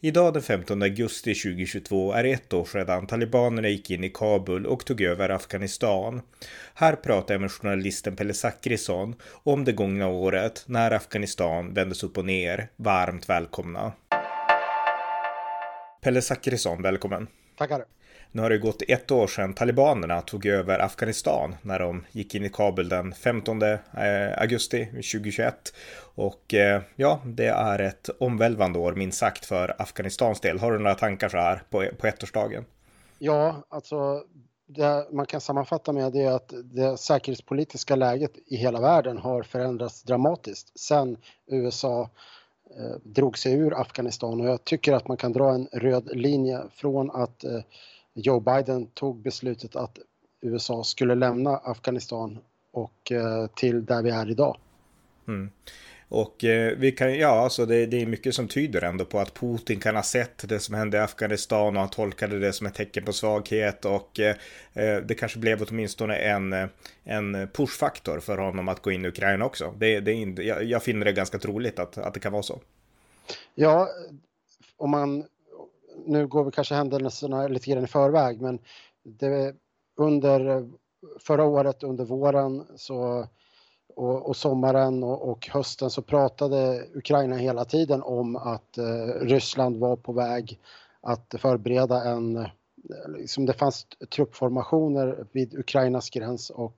Idag den 15 augusti 2022 är ett år sedan talibanerna gick in i Kabul och tog över Afghanistan. Här pratar jag med journalisten Pelle Zackrisson om det gångna året när Afghanistan vändes upp och ner. Varmt välkomna! Pelle Zackrisson, välkommen! Tackar! Nu har det gått ett år sedan talibanerna tog över Afghanistan när de gick in i Kabul den 15 eh, augusti 2021. Och eh, ja, det är ett omvälvande år minst sagt för Afghanistans del. Har du några tankar så här på, på ettårsdagen? Ja, alltså det man kan sammanfatta med det är att det säkerhetspolitiska läget i hela världen har förändrats dramatiskt sedan USA eh, drog sig ur Afghanistan och jag tycker att man kan dra en röd linje från att eh, Joe Biden tog beslutet att USA skulle lämna Afghanistan och eh, till där vi är idag. Mm. Och eh, vi kan, ja, alltså det, det, är mycket som tyder ändå på att Putin kan ha sett det som hände i Afghanistan och han tolkade det som ett tecken på svaghet och eh, eh det kanske blev åtminstone en, en pushfaktor för honom att gå in i Ukraina också. Det, det jag, jag finner det ganska troligt att, att det kan vara så. Ja, om man nu går vi kanske händelserna lite grann i förväg, men det, under förra året under våren så, och, och sommaren och, och, hösten så pratade Ukraina hela tiden om att eh, Ryssland var på väg att förbereda en, eh, liksom det fanns truppformationer vid Ukrainas gräns och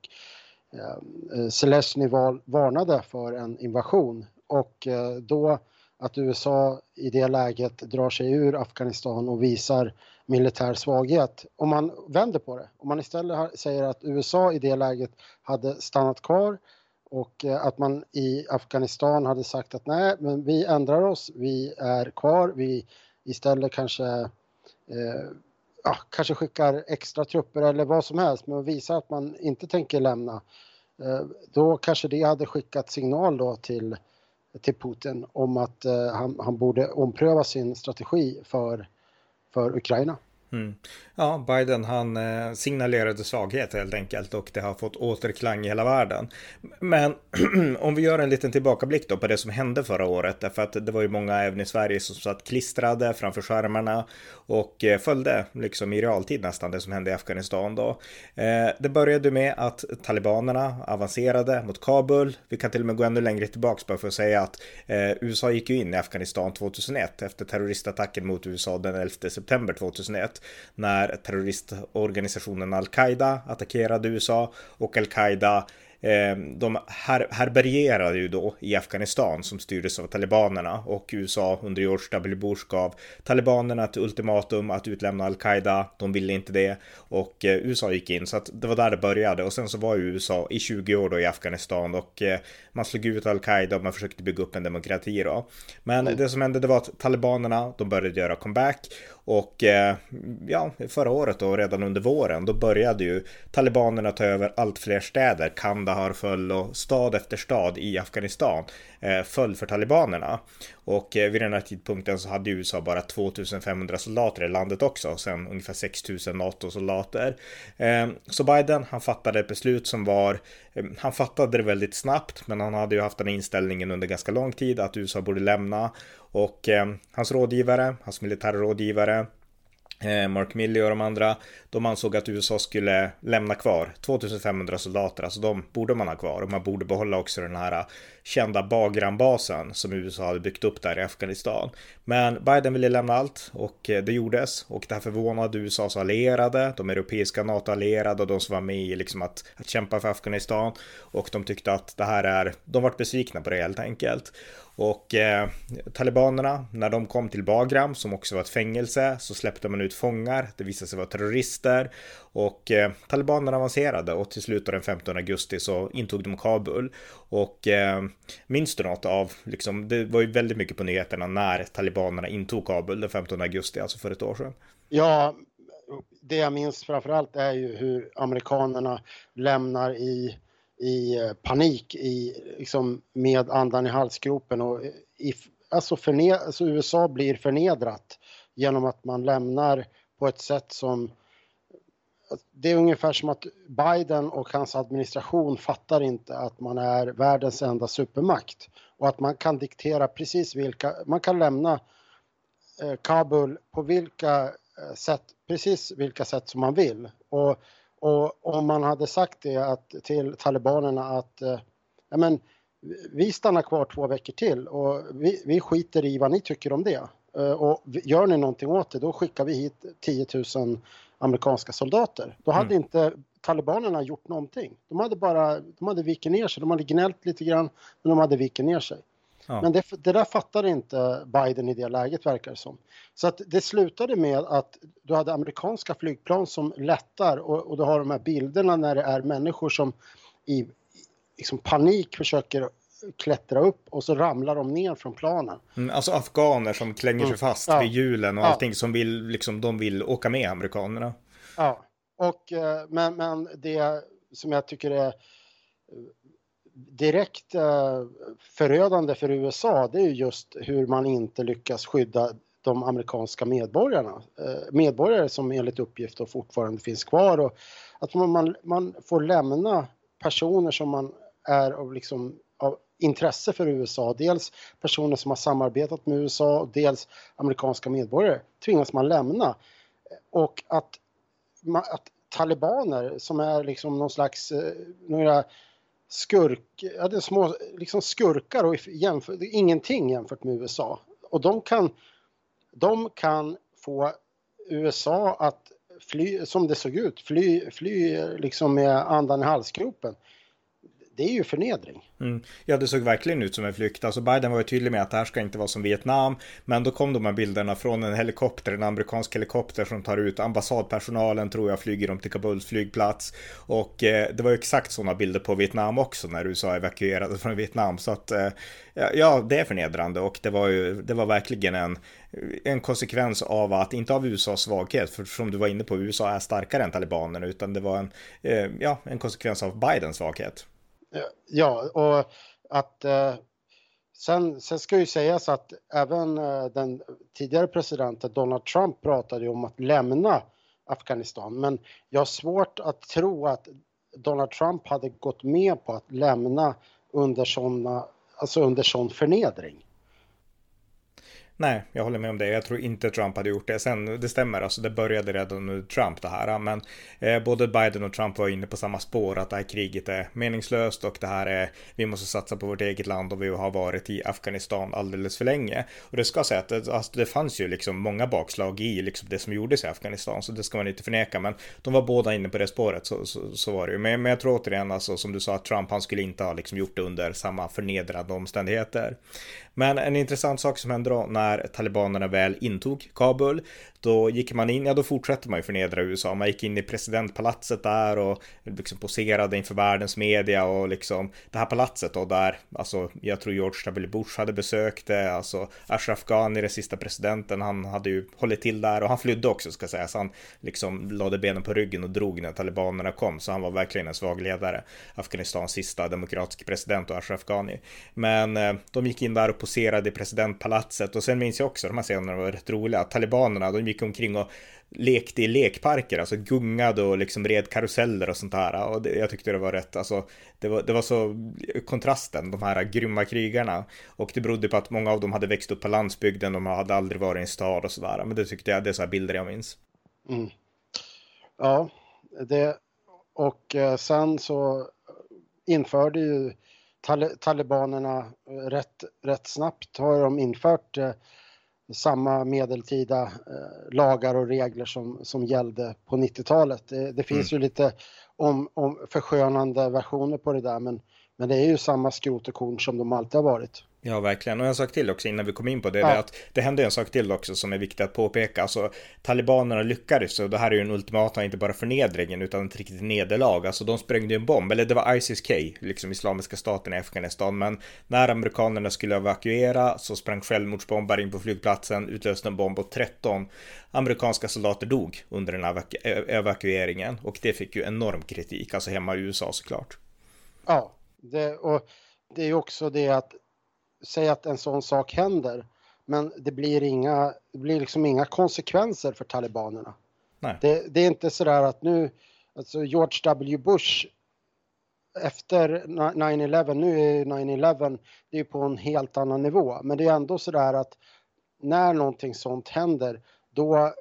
eh, Zelenskyj varnade för en invasion. Och eh, då att USA i det läget drar sig ur Afghanistan och visar militär svaghet. Om man vänder på det, om man istället säger att USA i det läget hade stannat kvar och eh, att man i Afghanistan hade sagt att nej, men vi ändrar oss, vi är kvar, vi istället kanske eh, ja, kanske skickar extra trupper eller vad som helst, men visar att man inte tänker lämna. Eh, då kanske det hade skickat signal då till till Putin om att eh, han, han borde ompröva sin strategi för, för Ukraina. Mm. Ja, Biden han eh, signalerade svaghet helt enkelt och det har fått återklang i hela världen. Men om vi gör en liten tillbakablick då på det som hände förra året, därför att det var ju många även i Sverige som satt klistrade framför skärmarna och eh, följde liksom i realtid nästan det som hände i Afghanistan då. Eh, det började med att talibanerna avancerade mot Kabul. Vi kan till och med gå ännu längre tillbaks bara för att säga att USA gick ju in i Afghanistan 2001 efter terroristattacken mot USA den 11 september 2001 när terroristorganisationen al-Qaida attackerade USA och al-Qaida Eh, de här, härbärgerade ju då i Afghanistan som styrdes av talibanerna och USA under George W. Bush gav talibanerna ett ultimatum att utlämna al-Qaida. De ville inte det och eh, USA gick in så att det var där det började och sen så var ju USA i 20 år då i Afghanistan och eh, man slog ut al-Qaida och man försökte bygga upp en demokrati då. Men mm. det som hände det var att talibanerna de började göra comeback och eh, ja, förra året då, redan under våren, då började ju talibanerna ta över allt fler städer. Kandahar föll och stad efter stad i Afghanistan eh, föll för talibanerna. Och eh, vid den här tidpunkten så hade USA bara 2500 soldater i landet också, sen ungefär 6000 NATO-soldater. Eh, så Biden, han fattade ett beslut som var, Ehm, han fattade det väldigt snabbt, men han hade ju haft den inställningen under ganska lång tid att USA borde lämna. Och eh, hans rådgivare, hans militära rådgivare, Eh, Mark Milley och de andra, de ansåg att USA skulle lämna kvar 2500 soldater, alltså de borde man ha kvar och man borde behålla också den här kända Bagram-basen som USA hade byggt upp där i Afghanistan. Men Biden ville lämna allt och eh, det gjordes och det här förvånade USAs allierade, de europeiska NATO-allierade och de som var med i liksom att, att kämpa för Afghanistan och de tyckte att det här är, de vart besvikna på det helt enkelt. Och eh, talibanerna, när de kom till Bagram, som också var ett fängelse, så släppte man ut fångar. Det visade sig vara terrorister. Och eh, talibanerna avancerade och till slut den 15 augusti så intog de Kabul. Och eh, minns du något av, liksom, det var ju väldigt mycket på nyheterna när talibanerna intog Kabul den 15 augusti, alltså för ett år sedan. Ja, det jag minns framförallt är ju hur amerikanerna lämnar i i eh, panik i, liksom, med andan i halsgropen och eh, i, alltså, förne, alltså USA blir förnedrat genom att man lämnar på ett sätt som det är ungefär som att Biden och hans administration fattar inte att man är världens enda supermakt och att man kan diktera precis vilka, man kan lämna eh, Kabul på vilka eh, sätt, precis vilka sätt som man vill. Och, och om man hade sagt det att, till talibanerna att eh, ja, men, vi stannar kvar två veckor till och vi, vi skiter i vad ni tycker om det. Eh, och gör ni någonting åt det, då skickar vi hit 10 000 amerikanska soldater. Då hade mm. inte talibanerna gjort någonting. De hade bara, de hade vikit ner sig, de hade gnällt lite grann, men de hade vikit ner sig. Ja. Men det, det, där fattade inte Biden i det läget verkar det som. Så att det slutade med att du hade amerikanska flygplan som lättar och, och du har de här bilderna när det är människor som i liksom panik försöker klättra upp och så ramlar de ner från planen. Mm, alltså afghaner som klänger sig mm. fast ja. vid hjulen och ja. allting som vill, liksom, de vill åka med amerikanerna. Ja, och eh, men, men det som jag tycker är direkt eh, förödande för USA, det är just hur man inte lyckas skydda de amerikanska medborgarna. Eh, medborgare som enligt uppgift fortfarande finns kvar och att man, man får lämna personer som man är av, liksom, av intresse för USA. Dels personer som har samarbetat med USA och dels amerikanska medborgare tvingas man lämna. Och att, att talibaner som är liksom någon slags, eh, några skurk, ja, det är små liksom skurkar och jämför, ingenting jämfört med USA. Och de kan, de kan få USA att fly, som det såg ut, fly, fly liksom med andan i halsgropen det är ju förnedring. Mm. Ja, det såg verkligen ut som en flykt. Alltså Biden var ju tydlig med att det här ska inte vara som Vietnam. Men då kom de här bilderna från en helikopter, en amerikansk helikopter som tar ut ambassadpersonalen, tror jag, flyger dem till Kabuls flygplats. Och eh, det var ju exakt sådana bilder på Vietnam också när USA evakuerade från Vietnam. Så att eh, ja, det är förnedrande och det var ju, det var verkligen en, en konsekvens av att, inte av USAs svaghet, för som du var inne på, USA är starkare än talibanerna, utan det var en, eh, ja, en konsekvens av Bidens svaghet. Ja, och att eh, sen, sen ska ju sägas att även eh, den tidigare presidenten Donald Trump pratade ju om att lämna Afghanistan. Men jag har svårt att tro att Donald Trump hade gått med på att lämna under sådana, alltså under sån förnedring. Nej, jag håller med om det. Jag tror inte Trump hade gjort det. Sen, det stämmer, alltså det började redan under Trump det här. Men eh, både Biden och Trump var inne på samma spår, att det här kriget är meningslöst och det här är, vi måste satsa på vårt eget land och vi har varit i Afghanistan alldeles för länge. Och det ska sägas att det, alltså, det fanns ju liksom många bakslag i liksom det som gjordes i Afghanistan, så det ska man inte förneka. Men de var båda inne på det spåret, så, så, så var det ju. Men, men jag tror återigen, alltså, som du sa, att Trump, han skulle inte ha liksom gjort det under samma förnedrande omständigheter. Men en intressant sak som hände då när talibanerna väl intog Kabul, då gick man in, ja då fortsatte man ju förnedra USA. Man gick in i presidentpalatset där och liksom poserade inför världens media och liksom det här palatset då där, alltså jag tror George W. Bush hade besökt det, alltså Ashraf Ghani, den sista presidenten, han hade ju hållit till där och han flydde också ska sägas. Han liksom lade benen på ryggen och drog när talibanerna kom, så han var verkligen en svag ledare. Afghanistans sista demokratiska president och Ashraf Ghani. Men eh, de gick in där och poserade i presidentpalatset och sen minns jag också, de här scenerna var rätt roliga, talibanerna, de gick omkring och lekte i lekparker, alltså gungade och liksom red karuseller och sånt där. Och det, jag tyckte det var rätt, alltså det var, det var så kontrasten, de här grymma krigarna. Och det berodde på att många av dem hade växt upp på landsbygden, de hade aldrig varit i en stad och sådär. Men det tyckte jag, det är så här bilder jag minns. Mm. Ja, det och eh, sen så införde ju talibanerna rätt, rätt snabbt har de infört eh, samma medeltida eh, lagar och regler som, som gällde på 90-talet. Det, det, finns mm. ju lite om, om förskönande versioner på det där men, men det är ju samma skrot och korn som de alltid har varit. Ja, verkligen. Och en sak till också innan vi kom in på det, ja. det är att det hände en sak till också som är viktigt att påpeka. Alltså, talibanerna lyckades, och det här är ju en ultimata, inte bara förnedringen, utan ett riktigt nederlag. Alltså, de sprängde en bomb, eller det var ISIS-K, liksom Islamiska staten i Afghanistan. Men när amerikanerna skulle evakuera så sprang självmordsbombare in på flygplatsen, utlöste en bomb och 13 amerikanska soldater dog under den evaku evakueringen. Och det fick ju enorm kritik, alltså hemma i USA såklart. Ja, det, och det är ju också det att säg att en sån sak händer, men det blir inga, det blir liksom inga konsekvenser för talibanerna. Det, det, är inte sådär att nu, alltså George W. Bush efter 9-11, nu är 9-11, det är på en helt annan nivå, men det är ändå sådär att när någonting sånt händer, då,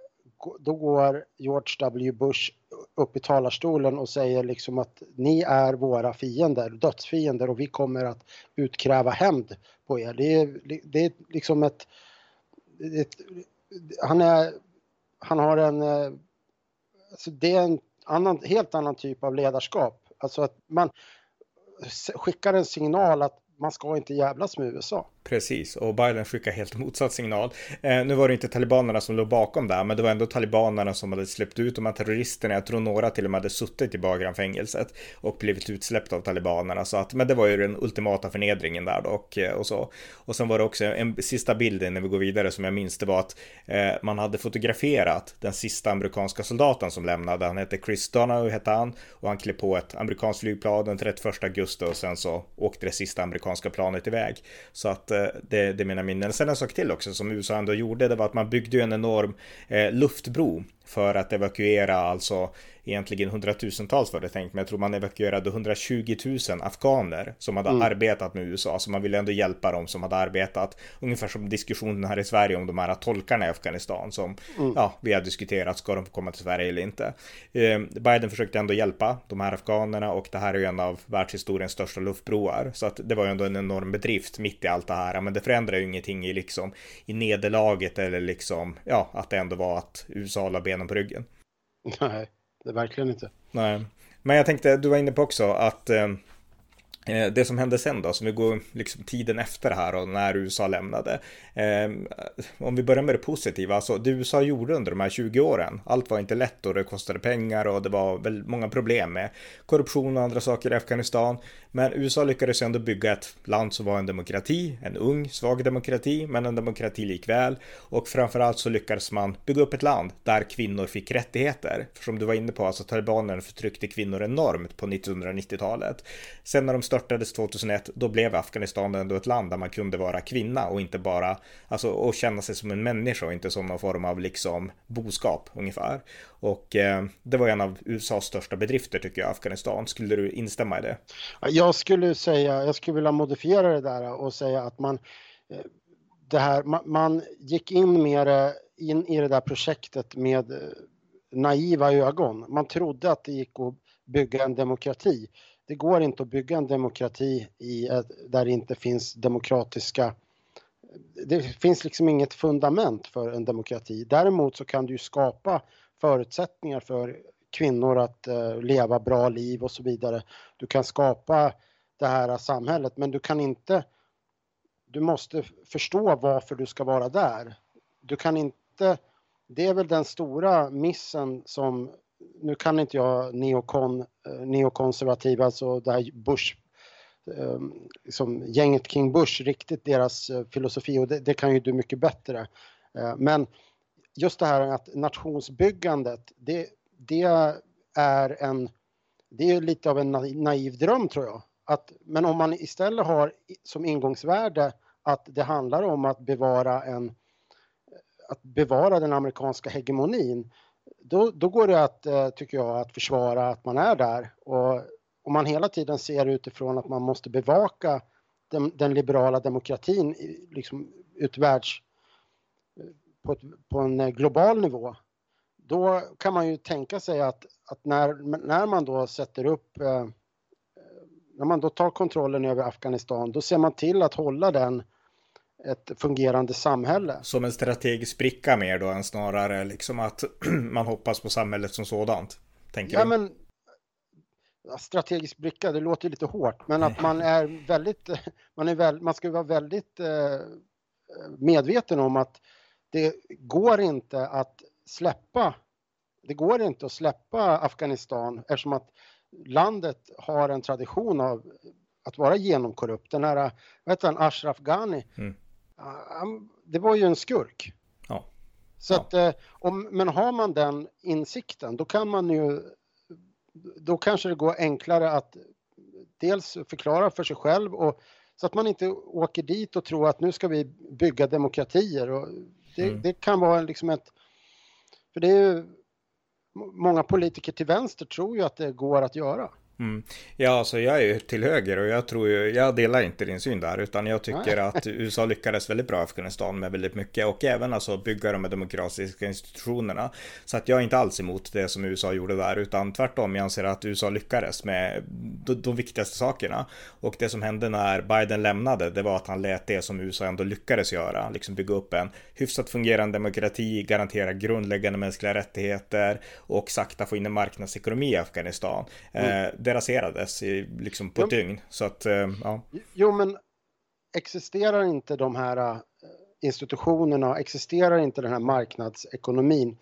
då går George W. Bush upp i talarstolen och säger liksom att ni är våra fiender, dödsfiender och vi kommer att utkräva hämnd på er. Det är, det är liksom ett, ett han, är, han har en, eh, alltså det är en annan, helt annan typ av ledarskap. Alltså att man skickar en signal att man ska inte jävlas med USA. Precis, och Biden skickar helt motsatt signal. Eh, nu var det inte talibanerna som låg bakom det här, men det var ändå talibanerna som hade släppt ut de här terroristerna. Jag tror några till och med hade suttit i Bagram-fängelset och blivit utsläppta av talibanerna. Så att, men det var ju den ultimata förnedringen där då och, eh, och så. Och sen var det också en sista bilden när vi går vidare som jag minns, det var att eh, man hade fotograferat den sista amerikanska soldaten som lämnade. Han hette Chris Donahue hette han och han klev på ett amerikanskt flygplan den 31 augusti och sen så åkte det sista amerikanska planet iväg. Så att Eh, det, det är mina minnen. Sen en sak till också som USA ändå gjorde, det var att man byggde en enorm eh, luftbro för att evakuera alltså egentligen hundratusentals var det tänkt, men jag tror man evakuerade 120 000 afghaner som hade mm. arbetat med USA, så man ville ändå hjälpa dem som hade arbetat. Ungefär som diskussionen här i Sverige om de här tolkarna i Afghanistan som, mm. ja, vi har diskuterat, ska de få komma till Sverige eller inte? Eh, Biden försökte ändå hjälpa de här afghanerna och det här är ju en av världshistoriens största luftbroar, så att det var ju ändå en enorm bedrift mitt i allt det här, men det förändrar ju ingenting i liksom i nederlaget eller liksom, ja, att det ändå var att USA la benen på ryggen. Nej det verkligen inte. Nej, men jag tänkte, du var inne på också att eh, Eh, det som hände sen då, som vi går liksom tiden efter här och när USA lämnade. Ehm, om vi börjar med det positiva, alltså det USA gjorde under de här 20 åren. Allt var inte lätt och det kostade pengar och det var väldigt många problem med korruption och andra saker i Afghanistan. Men USA lyckades ändå bygga ett land som var en demokrati, en ung, svag demokrati, men en demokrati likväl. Och framförallt så lyckades man bygga upp ett land där kvinnor fick rättigheter. För som du var inne på, alltså talibanerna förtryckte kvinnor enormt på 1990-talet. Sen när de störtades 2001, då blev Afghanistan ändå ett land där man kunde vara kvinna och inte bara, alltså och känna sig som en människa och inte som någon form av liksom boskap ungefär. Och eh, det var en av USAs största bedrifter tycker jag, Afghanistan. Skulle du instämma i det? Jag skulle säga, jag skulle vilja modifiera det där och säga att man, eh, det här, man, man gick in mer in i det där projektet med eh, naiva ögon. Man trodde att det gick att bygga en demokrati det går inte att bygga en demokrati i, eh, där det inte finns demokratiska det finns liksom inget fundament för en demokrati. Däremot så kan du skapa förutsättningar för kvinnor att eh, leva bra liv och så vidare. Du kan skapa det här samhället men du kan inte du måste förstå varför du ska vara där. Du kan inte, det är väl den stora missen som nu kan inte jag neokon, Eh, neokonservativa, alltså det här Bush, eh, liksom gänget kring Bush, riktigt deras eh, filosofi och det, det, kan ju du mycket bättre. Men just det här att nationsbyggandet, det, det är en, det är lite av en naiv dröm tror jag. Att, men om man istället har som ingångsvärde att det handlar om att bevara en att bevara den amerikanska hegemonin då, då går det att, eh, tycker jag, att försvara att man är där. Och om man hela tiden ser utifrån att man måste bevaka den, den liberala demokratin liksom utvärlds eh, på, ett, på en eh, global nivå, då kan man ju tänka sig att, att när, när man då sätter upp, eh, när man då tar kontrollen över Afghanistan, då ser man till att hålla den ett fungerande samhälle. Som en strategisk bricka mer då än snarare liksom att man hoppas på samhället som sådant? Tänker ja, du? men strategisk bricka, det låter lite hårt, men att man är väldigt, man, är väl, man ska vara väldigt eh, medveten om att det går inte att släppa, det går inte att släppa Afghanistan eftersom att landet har en tradition av att vara genomkorrupt. Den här, vad heter han, Ashraf Ghani, mm det var ju en skurk. Ja. Så ja. att, eh, om, men har man den insikten, då kan man ju, då kanske det går enklare att dels förklara för sig själv och så att man inte åker dit och tror att nu ska vi bygga demokratier. Och det, mm. det kan vara liksom ett... För det är ju, många politiker till vänster tror ju att det går att göra. Mm. Ja, alltså jag är ju till höger och jag tror ju, jag delar inte din syn där, utan jag tycker Nej. att USA lyckades väldigt bra i Afghanistan med väldigt mycket och även alltså bygga de demokratiska institutionerna. Så att jag är inte alls emot det som USA gjorde där, utan tvärtom, jag anser att USA lyckades med de, de viktigaste sakerna. Och det som hände när Biden lämnade, det var att han lät det som USA ändå lyckades göra, liksom bygga upp en hyfsat fungerande demokrati, garantera grundläggande mänskliga rättigheter och sakta få in en marknadsekonomi i Afghanistan. Mm. Det raserades i, liksom på ett dygn. Så att, eh, ja. Jo, men existerar inte de här eh, institutionerna, existerar inte den här marknadsekonomin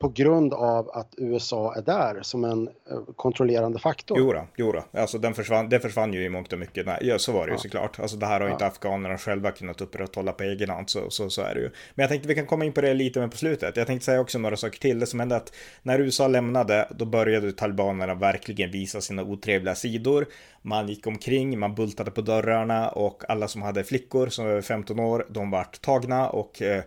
på grund av att USA är där som en eh, kontrollerande faktor. Jodå, jodå. Alltså den försvann, det försvann ju i mångt och mycket. Nej, ja, så var det ja. ju såklart. Alltså det här har ja. inte afghanerna själva kunnat upprätthålla på egen hand, så, så, så är det ju. Men jag tänkte vi kan komma in på det lite mer på slutet. Jag tänkte säga också några saker till. Det som hände att när USA lämnade, då började talibanerna verkligen visa sina otrevliga sidor. Man gick omkring, man bultade på dörrarna och alla som hade flickor som var över 15 år, de vart tagna och eh,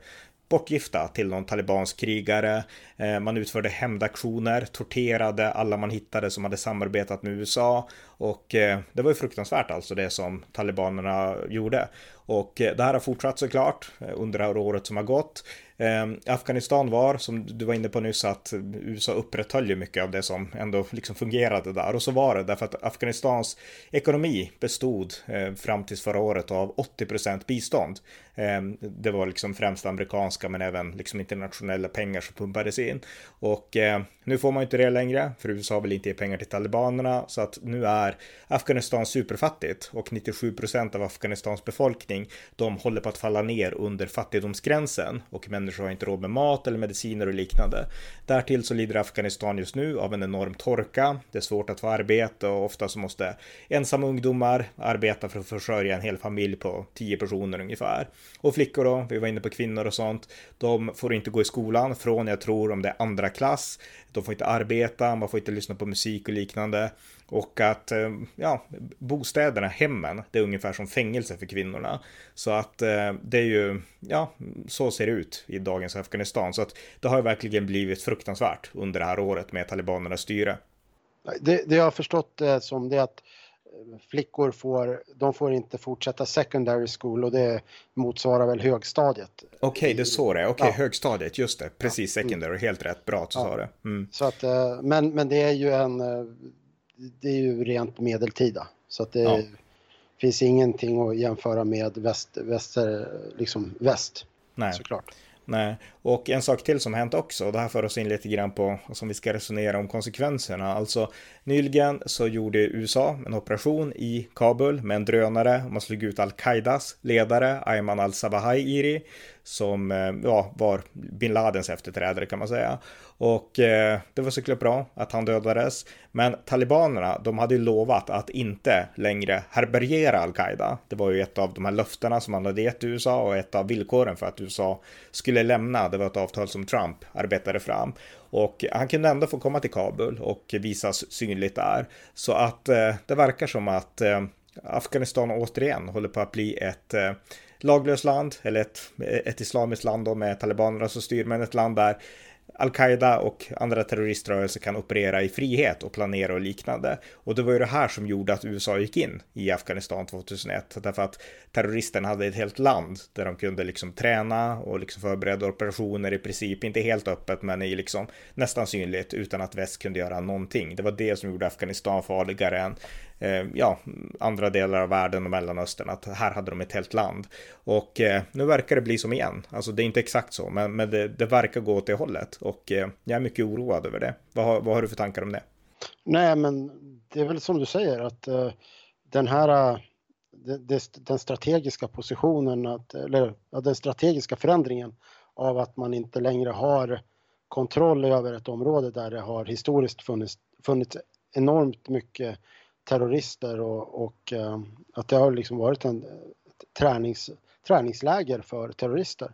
bortgifta till någon talibansk krigare. Eh, man utförde hämndaktioner, torterade alla man hittade som hade samarbetat med USA och eh, det var ju fruktansvärt alltså det som talibanerna gjorde. Och eh, det här har fortsatt såklart eh, under det här året som har gått. Eh, Afghanistan var, som du var inne på nyss, att USA upprätthöll ju mycket av det som ändå liksom fungerade där. Och så var det, därför att Afghanistans ekonomi bestod eh, fram tills förra året av 80% bistånd. Eh, det var liksom främst amerikanska men även liksom internationella pengar som pumpades in. Och eh, nu får man inte det längre, för USA vill inte ge pengar till talibanerna, så att nu är Afghanistan superfattigt och 97 procent av Afghanistans befolkning, de håller på att falla ner under fattigdomsgränsen och människor människor har inte råd med mat eller mediciner och liknande. Därtill så lider Afghanistan just nu av en enorm torka. Det är svårt att få arbete och ofta så måste ensamma ungdomar arbeta för att försörja en hel familj på 10 personer ungefär. Och flickor då, vi var inne på kvinnor och sånt, de får inte gå i skolan från, jag tror, om det är andra klass. De får inte arbeta, man får inte lyssna på musik och liknande. Och att eh, ja, bostäderna, hemmen, det är ungefär som fängelse för kvinnorna. Så att eh, det är ju, ja, så ser det ut i dagens Afghanistan. Så att det har verkligen blivit fruktansvärt under det här året med talibanernas styre. Det, det jag har förstått det som det är att flickor får, de får inte fortsätta secondary school och det motsvarar väl högstadiet. Okej, okay, det är så det är. Okej, okay, ja. högstadiet, just det. Precis, ja. secondary, helt rätt. Bra att du ja. sa det. Mm. Så att, men, men det är ju en det är ju rent medeltida. Så att det ja. finns ingenting att jämföra med väst, väster, liksom väst. Nej. Såklart. Nej, och en sak till som hänt också, och det här för oss in lite grann på, som vi ska resonera om konsekvenserna. Alltså, nyligen så gjorde USA en operation i Kabul med en drönare, och man slog ut al-Qaidas ledare, Ayman al-Zawahiri, som eh, ja, var bin Ladens efterträdare kan man säga. Och eh, det var såklart bra att han dödades. Men talibanerna, de hade ju lovat att inte längre härbärgera al-Qaida. Det var ju ett av de här löftena som man hade gett USA och ett av villkoren för att USA skulle lämna. Det var ett avtal som Trump arbetade fram. Och han kunde ändå få komma till Kabul och visas synligt där. Så att eh, det verkar som att eh, Afghanistan återigen håller på att bli ett eh, laglöst land, eller ett, ett islamiskt land då med talibanerna som styr, men ett land där Al-Qaida och andra terroriströrelser kan operera i frihet och planera och liknande. Och det var ju det här som gjorde att USA gick in i Afghanistan 2001. Därför att terroristerna hade ett helt land där de kunde liksom träna och liksom förbereda operationer i princip, inte helt öppet men i liksom nästan synligt utan att väst kunde göra någonting. Det var det som gjorde Afghanistan farligare än Eh, ja, andra delar av världen och Mellanöstern, att här hade de ett helt land. Och eh, nu verkar det bli som igen. Alltså det är inte exakt så, men, men det, det verkar gå åt det hållet. Och eh, jag är mycket oroad över det. Vad har, vad har du för tankar om det? Nej, men det är väl som du säger att eh, den här eh, den strategiska positionen, att, eller den strategiska förändringen av att man inte längre har kontroll över ett område där det har historiskt funnits, funnits enormt mycket terrorister och, och eh, att det har liksom varit en tränings, träningsläger för terrorister.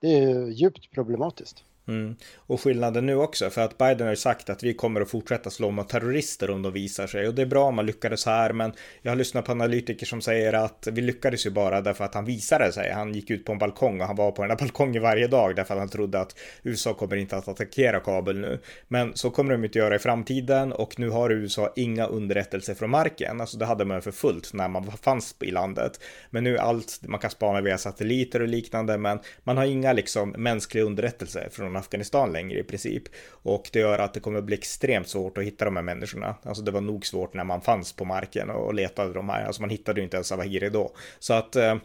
Det är djupt problematiskt. Mm. Och skillnaden nu också, för att Biden har ju sagt att vi kommer att fortsätta slå mot terrorister om de visar sig. Och det är bra om man lyckades här, men jag har lyssnat på analytiker som säger att vi lyckades ju bara därför att han visade sig. Han gick ut på en balkong och han var på den här balkongen varje dag därför att han trodde att USA kommer inte att attackera Kabul nu. Men så kommer de inte göra i framtiden och nu har USA inga underrättelser från marken. Alltså det hade man för fullt när man fanns i landet. Men nu är allt, man kan spana via satelliter och liknande, men man har inga liksom mänskliga underrättelser från Afghanistan längre i princip. Och det gör att det kommer bli extremt svårt att hitta de här människorna. Alltså det var nog svårt när man fanns på marken och letade de här. Alltså man hittade ju inte ens Awahiri då. Så att eh,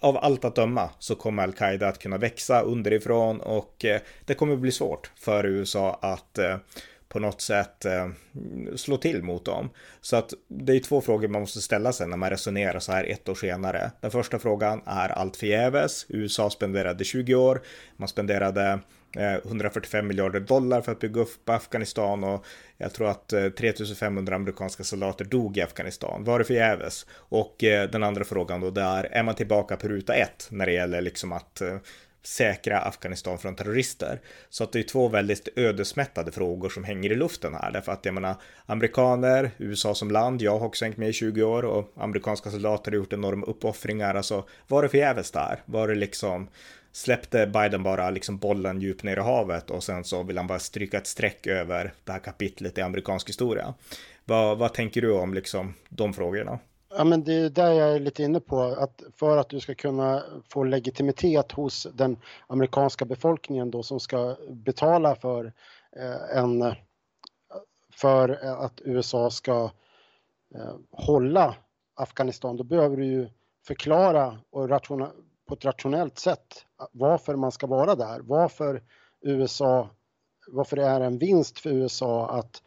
av allt att döma så kommer al-Qaida att kunna växa underifrån och eh, det kommer bli svårt för USA att eh, på något sätt eh, slå till mot dem. Så att det är två frågor man måste ställa sig när man resonerar så här ett år senare. Den första frågan är allt förgäves. USA spenderade 20 år, man spenderade eh, 145 miljarder dollar för att bygga upp Afghanistan och jag tror att eh, 3500 amerikanska soldater dog i Afghanistan. Var det förgäves? Och eh, den andra frågan då, det är, är man tillbaka på ruta ett när det gäller liksom att eh, säkra Afghanistan från terrorister. Så att det är två väldigt ödesmättade frågor som hänger i luften här. Därför att jag menar, amerikaner, USA som land, jag har också hängt med i 20 år och amerikanska soldater har gjort enorma uppoffringar. Alltså, var det förgäves där? Var det liksom, släppte Biden bara liksom bollen djupt ner i havet och sen så vill han bara stryka ett streck över det här kapitlet i amerikansk historia. Vad, vad tänker du om liksom de frågorna? Ja, men det är där jag är lite inne på, att för att du ska kunna få legitimitet hos den amerikanska befolkningen då som ska betala för eh, en för att USA ska eh, hålla Afghanistan, då behöver du ju förklara och på ett rationellt sätt varför man ska vara där, varför USA, varför det är en vinst för USA att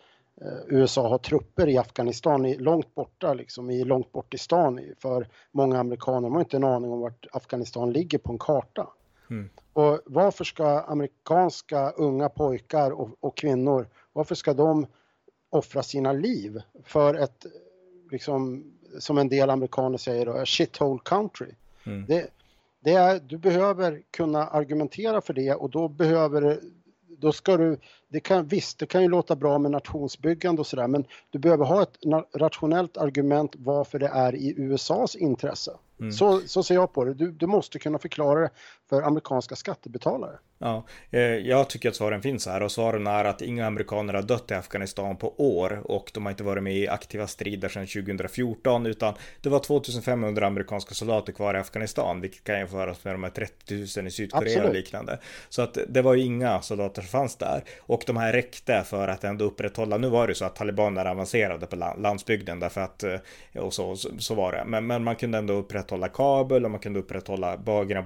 USA har trupper i Afghanistan, långt borta, liksom, i långt bort i stan. För många amerikaner har inte en aning om vart Afghanistan ligger på en karta. Mm. Och varför ska amerikanska unga pojkar och, och, kvinnor, varför ska de offra sina liv för ett, liksom, som en del amerikaner säger, då, shithole country? Mm. Det, det är, du behöver kunna argumentera för det och då behöver då ska du, det kan, visst, det kan ju låta bra med nationsbyggande och sådär, men du behöver ha ett rationellt argument varför det är i USAs intresse. Mm. Så, så ser jag på det. Du, du måste kunna förklara det för amerikanska skattebetalare. Ja, eh, jag tycker att svaren finns här och svaren är att inga amerikaner har dött i Afghanistan på år och de har inte varit med i aktiva strider sedan 2014 utan det var 2500 amerikanska soldater kvar i Afghanistan vilket kan jämföras med de här 30 000 i Sydkorea Absolut. och liknande. Så att det var ju inga soldater som fanns där och de här räckte för att ändå upprätthålla. Nu var det så att talibaner avancerade på landsbygden därför att eh, och så, så var det. Men, men man kunde ändå upprätthålla Kabul och man kunde upprätthålla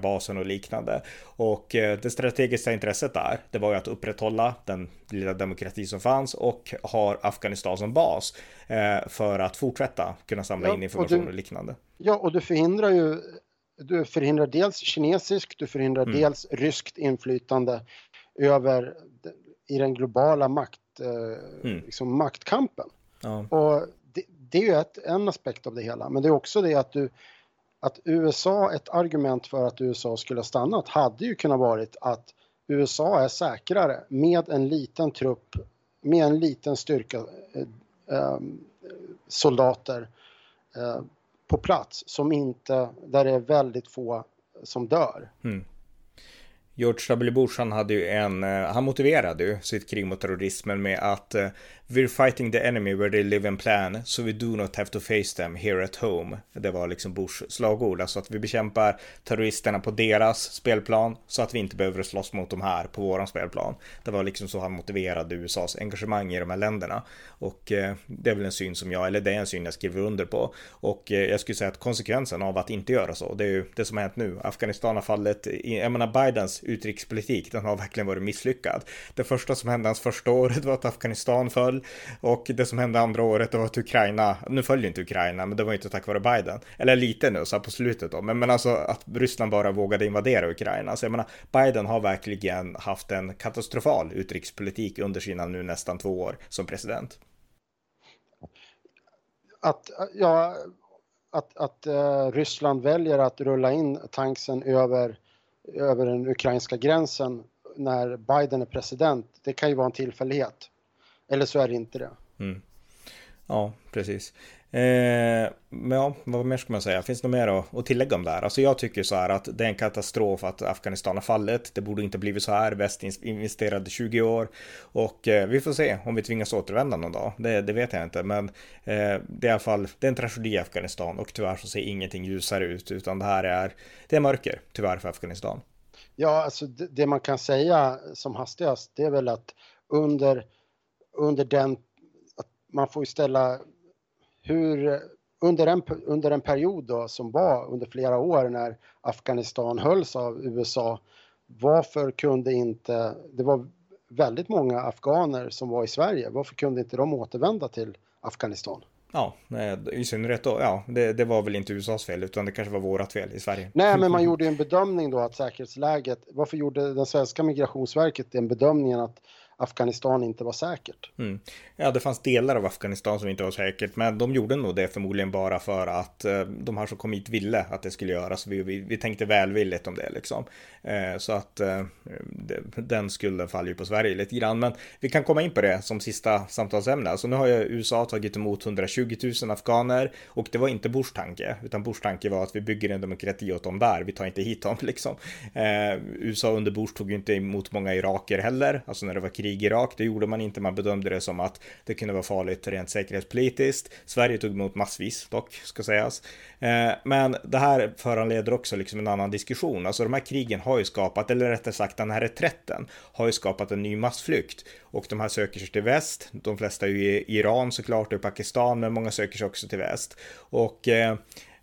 basen och liknande och eh, det strategiska intresset där, det var ju att upprätthålla den lilla demokrati som fanns och har Afghanistan som bas eh, för att fortsätta kunna samla ja, in information och, du, och, liknande. Ja, och du förhindrar ju du förhindrar dels kinesisk, du förhindrar mm. dels ryskt inflytande över i den globala makt, eh, mm. liksom maktkampen. Ja. Och det, det, är ju ett, en aspekt av det hela, men det är också det att du att USA, ett argument för att USA skulle ha stannat hade ju kunnat varit att USA är säkrare med en liten trupp, med en liten styrka eh, eh, soldater eh, på plats som inte, där det är väldigt få som dör. Mm. George W. Bush han hade ju en, eh, han motiverade ju sitt krig mot terrorismen med att eh, We're fighting the enemy where they live and plan, so we do not have to face them here at home. Det var liksom Bushs slagord, alltså att vi bekämpar terroristerna på deras spelplan så att vi inte behöver slåss mot dem här på våran spelplan. Det var liksom så han motiverade USAs engagemang i de här länderna. Och eh, det är väl en syn som jag, eller det är en syn jag skriver under på. Och jag skulle säga att konsekvensen av att inte göra så, det är ju det som har hänt nu. Afghanistan har fallit, jag menar Bidens utrikespolitik, den har verkligen varit misslyckad. Det första som hände hans första året var att Afghanistan föll. Och det som hände andra året var att Ukraina, nu föll ju inte Ukraina, men det var inte tack vare Biden. Eller lite nu, så på slutet då. Men, men alltså att Ryssland bara vågade invadera Ukraina. Så jag menar, Biden har verkligen haft en katastrofal utrikespolitik under sina nu nästan två år som president. Att, ja, att, att uh, Ryssland väljer att rulla in tanksen över, över den ukrainska gränsen när Biden är president, det kan ju vara en tillfällighet. Eller så är det inte det. Mm. Ja, precis. Eh, men ja, vad mer ska man säga? Finns det något mer att, att tillägga om det här? Alltså jag tycker så här att det är en katastrof att Afghanistan har fallit. Det borde inte blivit så här. Väst investerade 20 år och eh, vi får se om vi tvingas återvända någon dag. Det, det vet jag inte, men eh, det är i alla fall det är en tragedi i Afghanistan och tyvärr så ser ingenting ljusare ut utan det här är det är mörker tyvärr för Afghanistan. Ja, alltså det, det man kan säga som hastigast, det är väl att under under den att man får ju ställa hur under en, under en period då, som var under flera år när Afghanistan hölls av USA, varför kunde inte, det var väldigt många afghaner som var i Sverige, varför kunde inte de återvända till Afghanistan? Ja, i synnerhet då, ja, det, det, var väl inte USAs fel utan det kanske var vårat fel i Sverige. Nej, men man gjorde en bedömning då att säkerhetsläget, varför gjorde den svenska migrationsverket den bedömningen att Afghanistan inte var säkert. Mm. Ja, det fanns delar av Afghanistan som inte var säkert, men de gjorde nog det förmodligen bara för att eh, de här som kom hit ville att det skulle göras. Vi, vi, vi tänkte välvilligt om det liksom. Eh, så att eh, det, den skulden faller ju på Sverige lite grann, men vi kan komma in på det som sista samtalsämne. Alltså nu har ju USA tagit emot 120 000 afghaner och det var inte Bush tanke, utan Bush tanke var att vi bygger en demokrati åt dem där. Vi tar inte hit dem liksom. Eh, USA under Bush tog ju inte emot många iraker heller, alltså när det var krig krig i Irak. Det gjorde man inte. Man bedömde det som att det kunde vara farligt rent säkerhetspolitiskt. Sverige tog emot massvis dock, ska sägas. Eh, men det här föranleder också liksom en annan diskussion. Alltså de här krigen har ju skapat, eller rättare sagt den här reträtten har ju skapat en ny massflykt. Och de här söker sig till väst. De flesta är ju i Iran såklart och i Pakistan, men många söker sig också till väst. Och eh,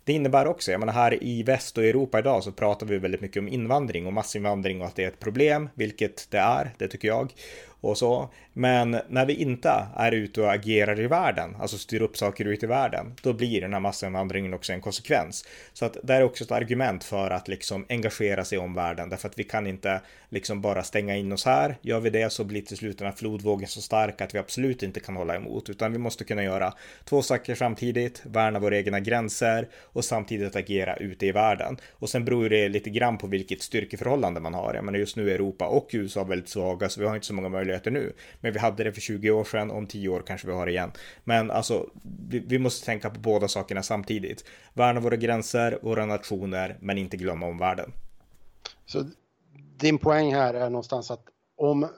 det innebär också, jag menar här i väst och Europa idag så pratar vi väldigt mycket om invandring och massinvandring och att det är ett problem, vilket det är, det tycker jag och så. Men när vi inte är ute och agerar i världen, alltså styr upp saker ute i världen, då blir den här massinvandringen också en konsekvens. Så att det är också ett argument för att liksom engagera sig om världen, därför att vi kan inte liksom bara stänga in oss här. Gör vi det så blir till slut den här flodvågen så stark att vi absolut inte kan hålla emot, utan vi måste kunna göra två saker samtidigt, värna våra egna gränser och samtidigt agera ute i världen. Och sen beror det lite grann på vilket styrkeförhållande man har. Jag menar just nu är Europa och USA väldigt svaga, så vi har inte så många möjligheter nu. Men vi hade det för 20 år sedan, om 10 år kanske vi har det igen. Men alltså, vi, vi måste tänka på båda sakerna samtidigt. Värna våra gränser, våra nationer, men inte glömma omvärlden. Så din poäng här är någonstans att om,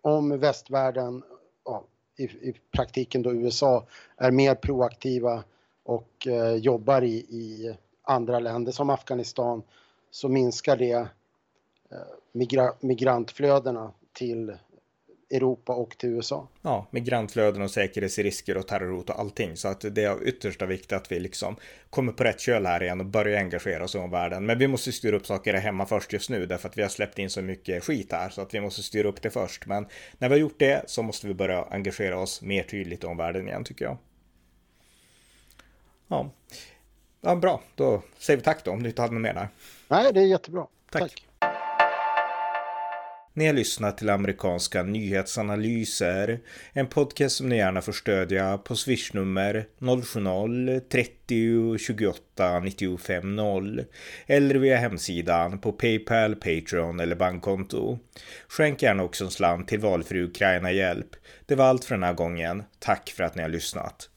om västvärlden, ja, i, i praktiken då USA, är mer proaktiva och eh, jobbar i, i andra länder som Afghanistan så minskar det eh, migra, migrantflödena till Europa och till USA. Ja, migrantflöden och säkerhetsrisker och terrorhot och allting. Så att det är av yttersta vikt att vi liksom kommer på rätt köl här igen och börjar engagera oss om världen. Men vi måste styra upp saker hemma först just nu därför att vi har släppt in så mycket skit här så att vi måste styra upp det först. Men när vi har gjort det så måste vi börja engagera oss mer tydligt om världen igen tycker jag. Ja, ja bra. Då säger vi tack då om du inte hade något mer där. Nej, det är jättebra. tack. tack. Ni har lyssnat till amerikanska nyhetsanalyser. En podcast som ni gärna får stödja på swishnummer 070-30 28 95 0 eller via hemsidan på Paypal, Patreon eller bankkonto. Skänk gärna också en slant till valfri Ukraina-hjälp. Det var allt för den här gången. Tack för att ni har lyssnat.